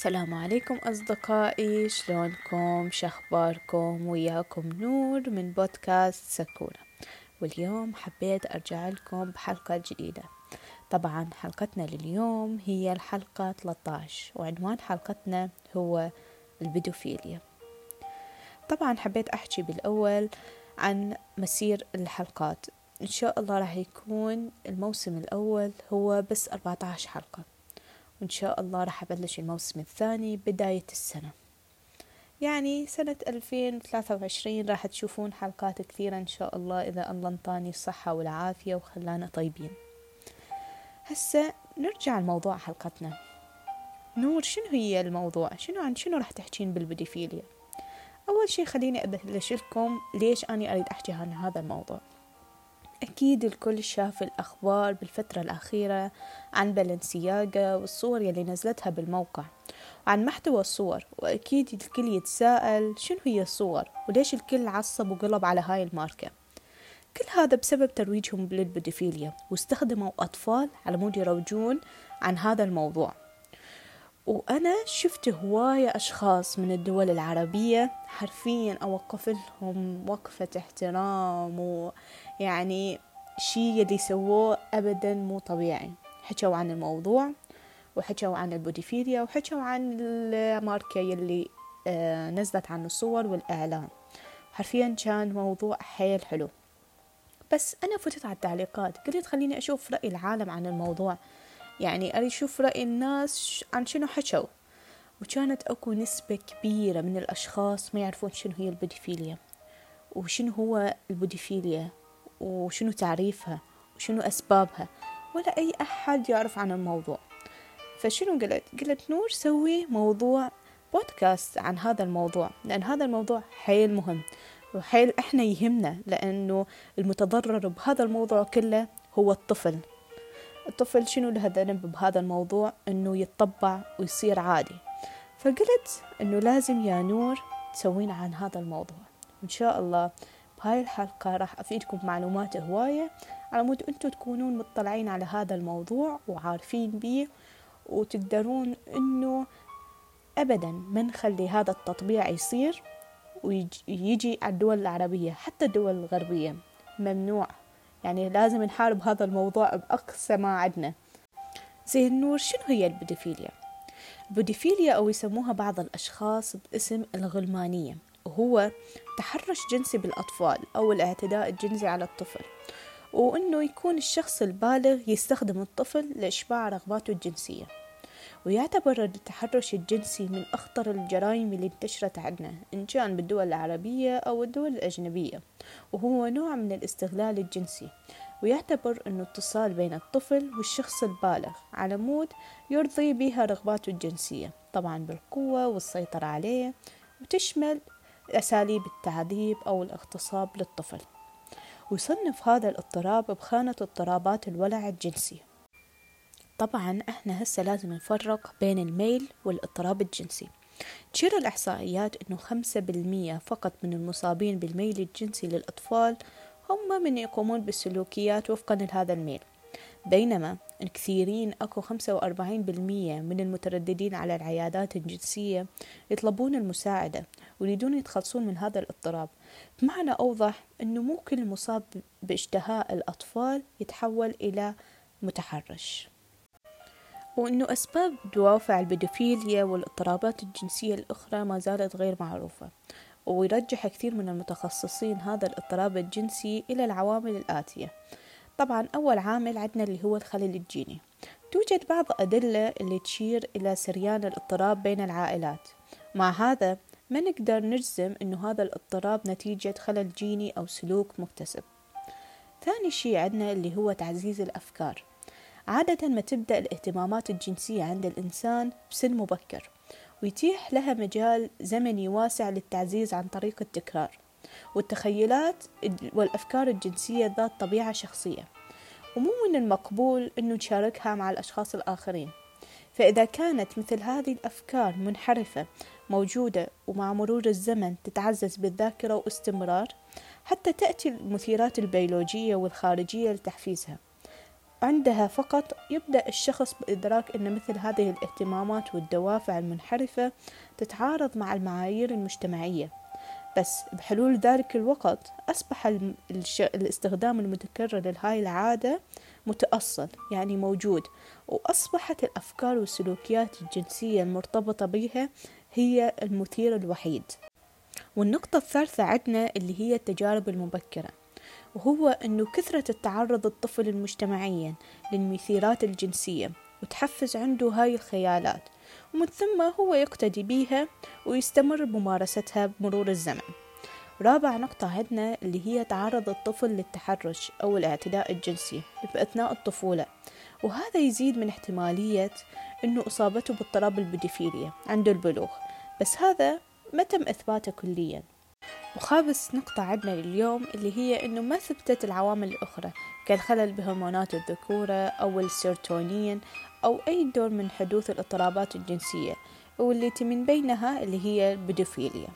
السلام عليكم أصدقائي شلونكم؟ شخباركم وياكم نور من بودكاست سكونة واليوم حبيت أرجع لكم بحلقة جديدة. طبعا حلقتنا لليوم هي الحلقة 13 وعنوان حلقتنا هو البيدوفيليا. طبعا حبيت أحكي بالأول عن مسير الحلقات. إن شاء الله راح يكون الموسم الأول هو بس 14 حلقة. وإن شاء الله راح أبلش الموسم الثاني بداية السنة. يعني سنة 2023 راح تشوفون حلقات كثيرة إن شاء الله إذا الله أنطاني الصحة والعافية وخلانا طيبين. هسه نرجع لموضوع حلقتنا. نور شنو هي الموضوع؟ شنو عن شنو راح تحكين بالبديفيليا أول شي خليني أبلش لكم ليش أني أريد أحكي عن هذا الموضوع. أكيد الكل شاف الأخبار بالفترة الأخيرة عن بلنسياغا والصور يلي نزلتها بالموقع. وعن محتوى الصور وأكيد الكل يتساءل شنو هي الصور وليش الكل عصب وقلب على هاي الماركة. كل هذا بسبب ترويجهم للبيدوفيليا واستخدموا أطفال على مود يروجون عن هذا الموضوع. وأنا شفت هواية أشخاص من الدول العربية حرفيا أوقف لهم وقفة احترام ويعني شي يلي سووه أبدا مو طبيعي. حكوا عن الموضوع وحكوا عن البيدوفيليا وحكوا عن الماركة يلي آه نزلت عن الصور والإعلان. حرفيا كان موضوع حيل حلو. بس أنا فتت على التعليقات. قلت خليني أشوف رأي العالم عن الموضوع. يعني أريد أشوف رأي الناس عن شنو حكوا. وكانت أكو نسبة كبيرة من الأشخاص ما يعرفون شنو هي البيدوفيليا وشنو هو البيدوفيليا وشنو تعريفها وشنو أسبابها ولا أي أحد يعرف عن الموضوع. فشنو قلت؟ قلت نور سوي موضوع بودكاست عن هذا الموضوع لأن هذا الموضوع حيل مهم وحيل إحنا يهمنا لأنه المتضرر بهذا الموضوع كله هو الطفل. الطفل شنو له ذنب بهذا الموضوع؟ إنه يتطبع ويصير عادي. فقلت إنه لازم يا نور تسوين عن هذا الموضوع. وان شاء الله بهاي الحلقة راح أفيدكم معلومات هواية على مود أنتم تكونون مطلعين على هذا الموضوع وعارفين بيه وتقدرون أنه ابدا ما نخلي هذا التطبيع يصير ويجي على الدول العربية حتى الدول الغربية. ممنوع. يعني لازم نحارب هذا الموضوع بأقصى ما عندنا زين نور شنو هي البيدوفيليا؟ البيدوفيليا أو يسموها بعض الأشخاص باسم الغلمانية. وهو تحرش جنسي بالأطفال أو الاعتداء الجنسي على الطفل وأنه يكون الشخص البالغ يستخدم الطفل لإشباع رغباته الجنسية ويعتبر التحرش الجنسي من أخطر الجرائم اللي انتشرت عندنا إن كان بالدول العربية أو الدول الأجنبية وهو نوع من الاستغلال الجنسي ويعتبر أنه اتصال بين الطفل والشخص البالغ على مود يرضي بها رغباته الجنسية طبعا بالقوة والسيطرة عليه وتشمل أساليب التعذيب أو الاغتصاب للطفل. ويصنف هذا الاضطراب بخانة اضطرابات الولع الجنسي. طبعا إحنا هسه لازم نفرق بين الميل والاضطراب الجنسي. تشير الإحصائيات أنه خمسة بالمية فقط من المصابين بالميل الجنسي للأطفال هم من يقومون بالسلوكيات وفقا لهذا الميل. بينما الكثيرين أكو خمسة وأربعين بالمية من المترددين على العيادات الجنسية يطلبون المساعدة ويريدون يتخلصون من هذا الاضطراب. بمعنى أوضح أنه مو كل مصاب باشتهاء الأطفال يتحول إلى متحرش. وأنه أسباب دوافع البيدوفيليا والاضطرابات الجنسية الأخرى ما زالت غير معروفة ويرجح كثير من المتخصصين هذا الاضطراب الجنسي إلى العوامل الآتية. طبعا أول عامل عندنا اللي هو الخلل الجيني. توجد بعض أدلة اللي تشير إلى سريان الاضطراب بين العائلات. مع هذا ما نقدر نجزم أنه هذا الاضطراب نتيجة خلل جيني أو سلوك مكتسب. ثاني شيء عندنا اللي هو تعزيز الأفكار. عادة ما تبدأ الاهتمامات الجنسية عند الإنسان بسن مبكر ويتيح لها مجال زمني واسع للتعزيز عن طريق التكرار والتخيلات والأفكار الجنسية ذات طبيعة شخصية. ومو من المقبول أنه نشاركها مع الأشخاص الآخرين. فإذا كانت مثل هذه الأفكار منحرفة موجودة ومع مرور الزمن تتعزز بالذاكرة واستمرار حتى تأتي المثيرات البيولوجية والخارجية لتحفيزها. عندها فقط يبدأ الشخص بإدراك أن مثل هذه الاهتمامات والدوافع المنحرفة تتعارض مع المعايير المجتمعية. بس بحلول ذلك الوقت أصبح الاستخدام المتكرر لهاي العادة متأصل يعني موجود وأصبحت الأفكار والسلوكيات الجنسية المرتبطة بها هي المثير الوحيد. والنقطة الثالثة عندنا اللي هي التجارب المبكرة وهو أنه كثرة التعرض الطفل مجتمعيا للمثيرات الجنسية وتحفز عنده هاي الخيالات ومن ثم هو يقتدي بيها ويستمر بممارستها بمرور الزمن. رابع نقطة عندنا اللي هي تعرض الطفل للتحرش أو الاعتداء الجنسي بأثناء الطفولة وهذا يزيد من احتمالية أنه إصابته باضطراب البديفيليا عند البلوغ بس هذا ما تم إثباته كليا. وخامس نقطة عندنا اليوم اللي هي أنه ما ثبتت العوامل الأخرى كالخلل بهرمونات الذكورة أو السيرتونين أو أي دور من حدوث الاضطرابات الجنسية والتي من بينها اللي هي البيدوفيليا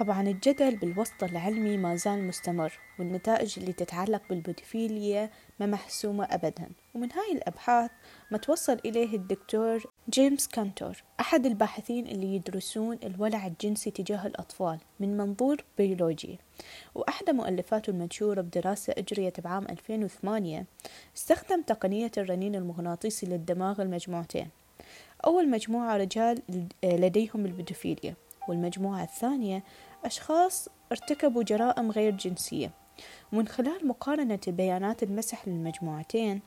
طبعا الجدل بالوسط العلمي ما زال مستمر والنتائج اللي تتعلق بالبيدوفيليا ما محسومة أبدا. ومن هاي الأبحاث ما توصل إليه الدكتور جيمس كانتور أحد الباحثين اللي يدرسون الولع الجنسي تجاه الأطفال من منظور بيولوجي. وأحدى مؤلفاته المنشورة بدراسة أجريت بعام 2008 استخدم تقنية الرنين المغناطيسي للدماغ المجموعتين. أول مجموعة رجال لديهم البيدوفيليا والمجموعة الثانية أشخاص ارتكبوا جرائم غير جنسية. ومن خلال مقارنة بيانات المسح للمجموعتين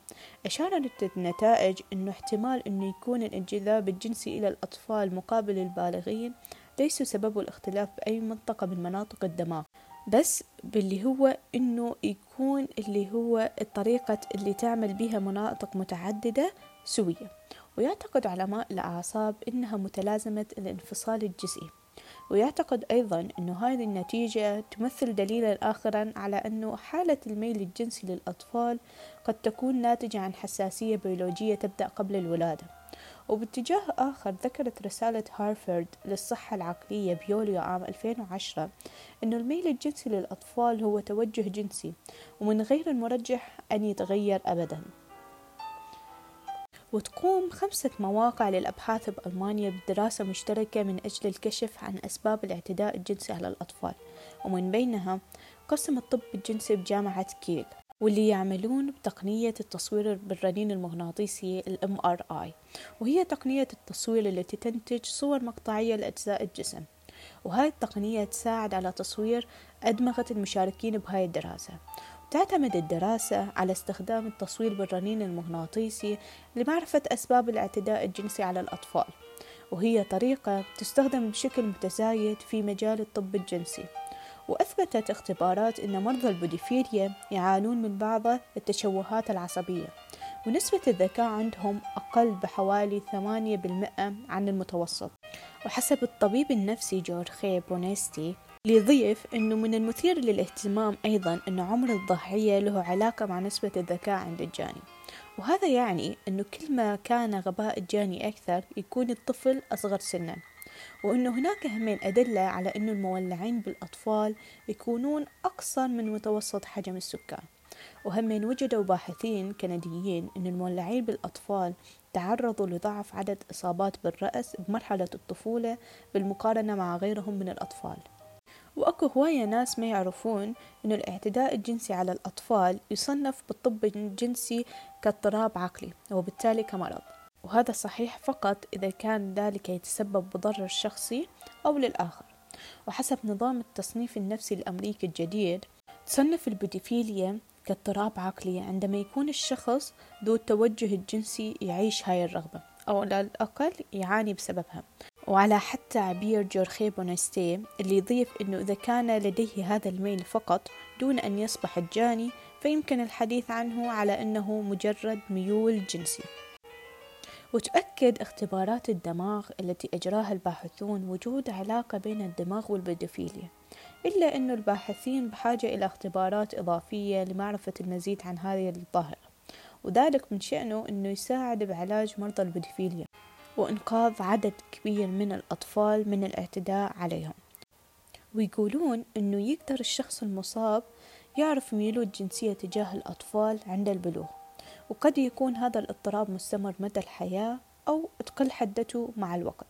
أشارت النتائج أنه احتمال أنه يكون الانجذاب الجنسي إلى الأطفال مقابل البالغين ليس سببه الاختلاف بأي منطقة من مناطق الدماغ بس باللي هو إنه يكون اللي هو الطريقة اللي تعمل بها مناطق متعددة سوية. ويعتقد علماء الأعصاب إنها متلازمة الانفصال الجزئي. ويعتقد أيضا أن هذه النتيجة تمثل دليلا آخرا على أن حالة الميل الجنسي للأطفال قد تكون ناتجة عن حساسية بيولوجية تبدأ قبل الولادة. وباتجاه آخر ذكرت رسالة هارفارد للصحة العقلية بيوليو عام 2010 أن الميل الجنسي للأطفال هو توجه جنسي ومن غير المرجح أن يتغير أبداً. وتقوم خمسة مواقع للأبحاث بألمانيا بدراسة مشتركة من أجل الكشف عن أسباب الاعتداء الجنسي على الأطفال. ومن بينها قسم الطب الجنسي بجامعة كيل واللي يعملون بتقنية التصوير بالرنين المغناطيسي ال MRI وهي تقنية التصوير التي تنتج صور مقطعية لأجزاء الجسم. وهذه التقنية تساعد على تصوير أدمغة المشاركين بهاي الدراسة. تعتمد الدراسة على استخدام التصوير بالرنين المغناطيسي لمعرفة أسباب الاعتداء الجنسي على الأطفال وهي طريقة تستخدم بشكل متزايد في مجال الطب الجنسي. وأثبتت اختبارات أن مرضى البيدوفيليا يعانون من بعض التشوهات العصبية ونسبة الذكاء عندهم أقل بحوالي 8% عن المتوسط. وحسب الطبيب النفسي جورخي بونيستي ليضيف أنه من المثير للاهتمام أيضا أن عمر الضحية له علاقة مع نسبة الذكاء عند الجاني. وهذا يعني أنه كل ما كان غباء الجاني أكثر يكون الطفل أصغر سنا. وأنه هناك همين أدلة على أنه المولعين بالأطفال يكونون أقصر من متوسط حجم السكان. وهمين وجدوا باحثين كنديين أن المولعين بالأطفال تعرضوا لضعف عدد إصابات بالرأس بمرحلة الطفولة بالمقارنة مع غيرهم من الأطفال. وأكو هواية ناس ما يعرفون أنه الاعتداء الجنسي على الأطفال يصنف بالطب الجنسي كاضطراب عقلي وبالتالي كمرض. وهذا صحيح فقط إذا كان ذلك يتسبب بضرر شخصي أو للآخر. وحسب نظام التصنيف النفسي الأمريكي الجديد تصنف البيدوفيليا كاضطراب عقلي عندما يكون الشخص ذو التوجه الجنسي يعيش هاي الرغبة أو على الأقل يعاني بسببها. وعلى حد تعبير جورخي بونستي اللي يضيف أنه إذا كان لديه هذا الميل فقط دون أن يصبح الجاني فيمكن الحديث عنه على أنه مجرد ميول جنسي. وتؤكد اختبارات الدماغ التي أجراها الباحثون وجود علاقة بين الدماغ والبيدوفيليا إلا أن الباحثين بحاجة إلى اختبارات إضافية لمعرفة المزيد عن هذه الظاهرة. وذلك من شأنه أنه يساعد بعلاج مرضى البيدوفيليا. وإنقاذ عدد كبير من الأطفال من الاعتداء عليهم. ويقولون أنه يقدر الشخص المصاب يعرف ميوله الجنسية تجاه الأطفال عند البلوغ وقد يكون هذا الاضطراب مستمر مدى الحياة أو تقل حدته مع الوقت.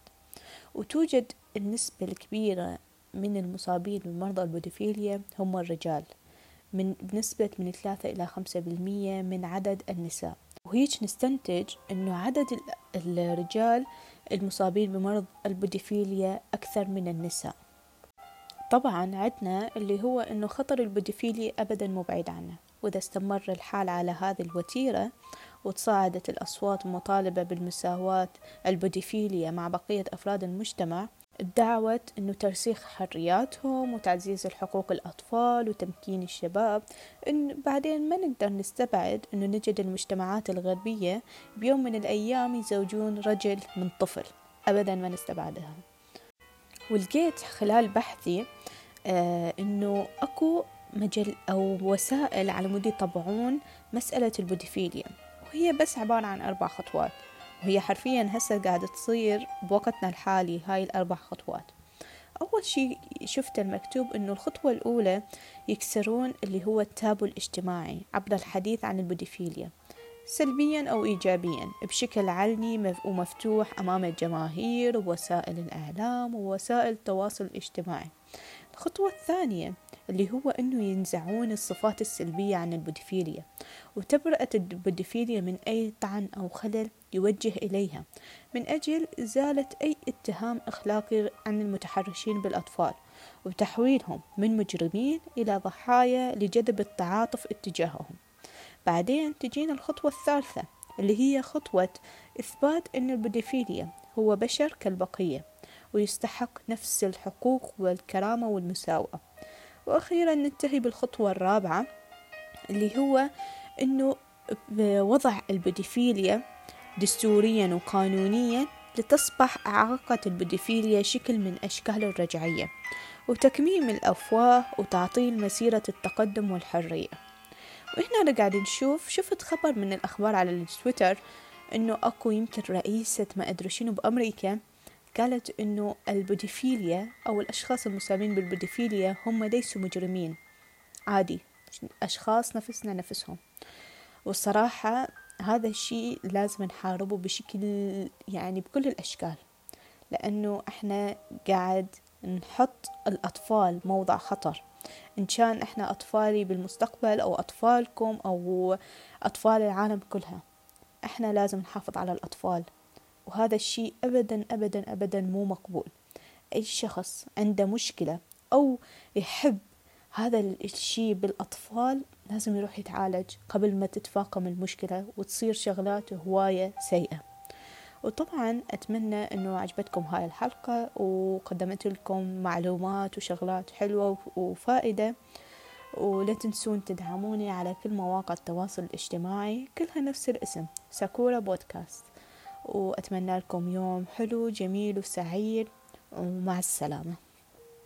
وتوجد النسبة الكبيرة من المصابين بمرضى البوديفيليا هم الرجال من بنسبة من ثلاثة إلى خمسة بالمية من عدد النساء. وهيج نستنتج أنه عدد الرجال المصابين بمرض البوديفيليا أكثر من النساء. طبعا عندنا اللي هو أنه خطر البوديفيليا أبدا مو بعيد عنا وإذا استمر الحال على هذه الوتيرة وتصاعدت الأصوات المطالبة بالمساواة البوديفيليا مع بقية أفراد المجتمع ادعوت أنه ترسيخ حرياتهم وتعزيز الحقوق الأطفال وتمكين الشباب إن بعدين ما نقدر نستبعد أنه نجد المجتمعات الغربية بيوم من الأيام يزوجون رجل من طفل. أبدا ما نستبعدها. ولقيت خلال بحثي آه أنه أكو مجال أو وسائل على مود يطبعون مسألة البوديفيليا وهي بس عبارة عن أربع خطوات. وهي حرفيا هسه قاعدة تصير بوقتنا الحالي هاي الأربع خطوات. أول شي شفت المكتوب أنه الخطوة الأولى يكسرون اللي هو التابو الاجتماعي عبر الحديث عن البوديفيليا سلبيا أو إيجابيا بشكل علني ومفتوح أمام الجماهير ووسائل الإعلام ووسائل التواصل الاجتماعي. الخطوة الثانية اللي هو أنه ينزعون الصفات السلبية عن البوديفيليا وتبرأة البوديفيليا من أي طعن أو خلل يوجه إليها. من أجل إزالة أي اتهام أخلاقي عن المتحرشين بالأطفال وتحويلهم من مجرمين إلى ضحايا لجذب التعاطف اتجاههم. بعدين تجينا الخطوة الثالثة اللي هي خطوة إثبات أن البوديفيليا هو بشر كالبقية ويستحق نفس الحقوق والكرامة والمساواة. وأخيرا ننتهي بالخطوة الرابعة اللي هو أنه وضع البوديفيليا دستوريا وقانونيا لتصبح إعاقة البوديفيليا شكل من أشكال الرجعية وتكميم الأفواه وتعطيل مسيرة التقدم والحرية. أنا قاعد نشوف شفت خبر من الأخبار على التويتر إنه أكو يمكن رئيسة ما أدري شنو بأمريكا قالت إنه البوديفيليا أو الأشخاص المصابين بالبوديفيليا هم ليسوا مجرمين. عادي أشخاص نفسنا نفسهم. والصراحة هذا الشيء لازم نحاربه بشكل يعني بكل الأشكال. لأنه إحنا قاعد نحط الأطفال موضع خطر. إن كان إحنا أطفالي بالمستقبل أو أطفالكم أو أطفال العالم كلها إحنا لازم نحافظ على الأطفال. وهذا الشيء أبدا أبدا أبدا مو مقبول. أي شخص عنده مشكلة أو يحب هذا الشيء بالأطفال لازم يروح يتعالج قبل ما تتفاقم المشكلة وتصير شغلات هواية سيئة. وطبعا أتمنى أنه عجبتكم هاي الحلقة وقدمت لكم معلومات وشغلات حلوة وفائدة. ولا تنسون تدعموني على كل مواقع التواصل الاجتماعي كلها نفس الاسم ساكورا بودكاست. وأتمنى لكم يوم حلو جميل وسعيد ومع السلامة.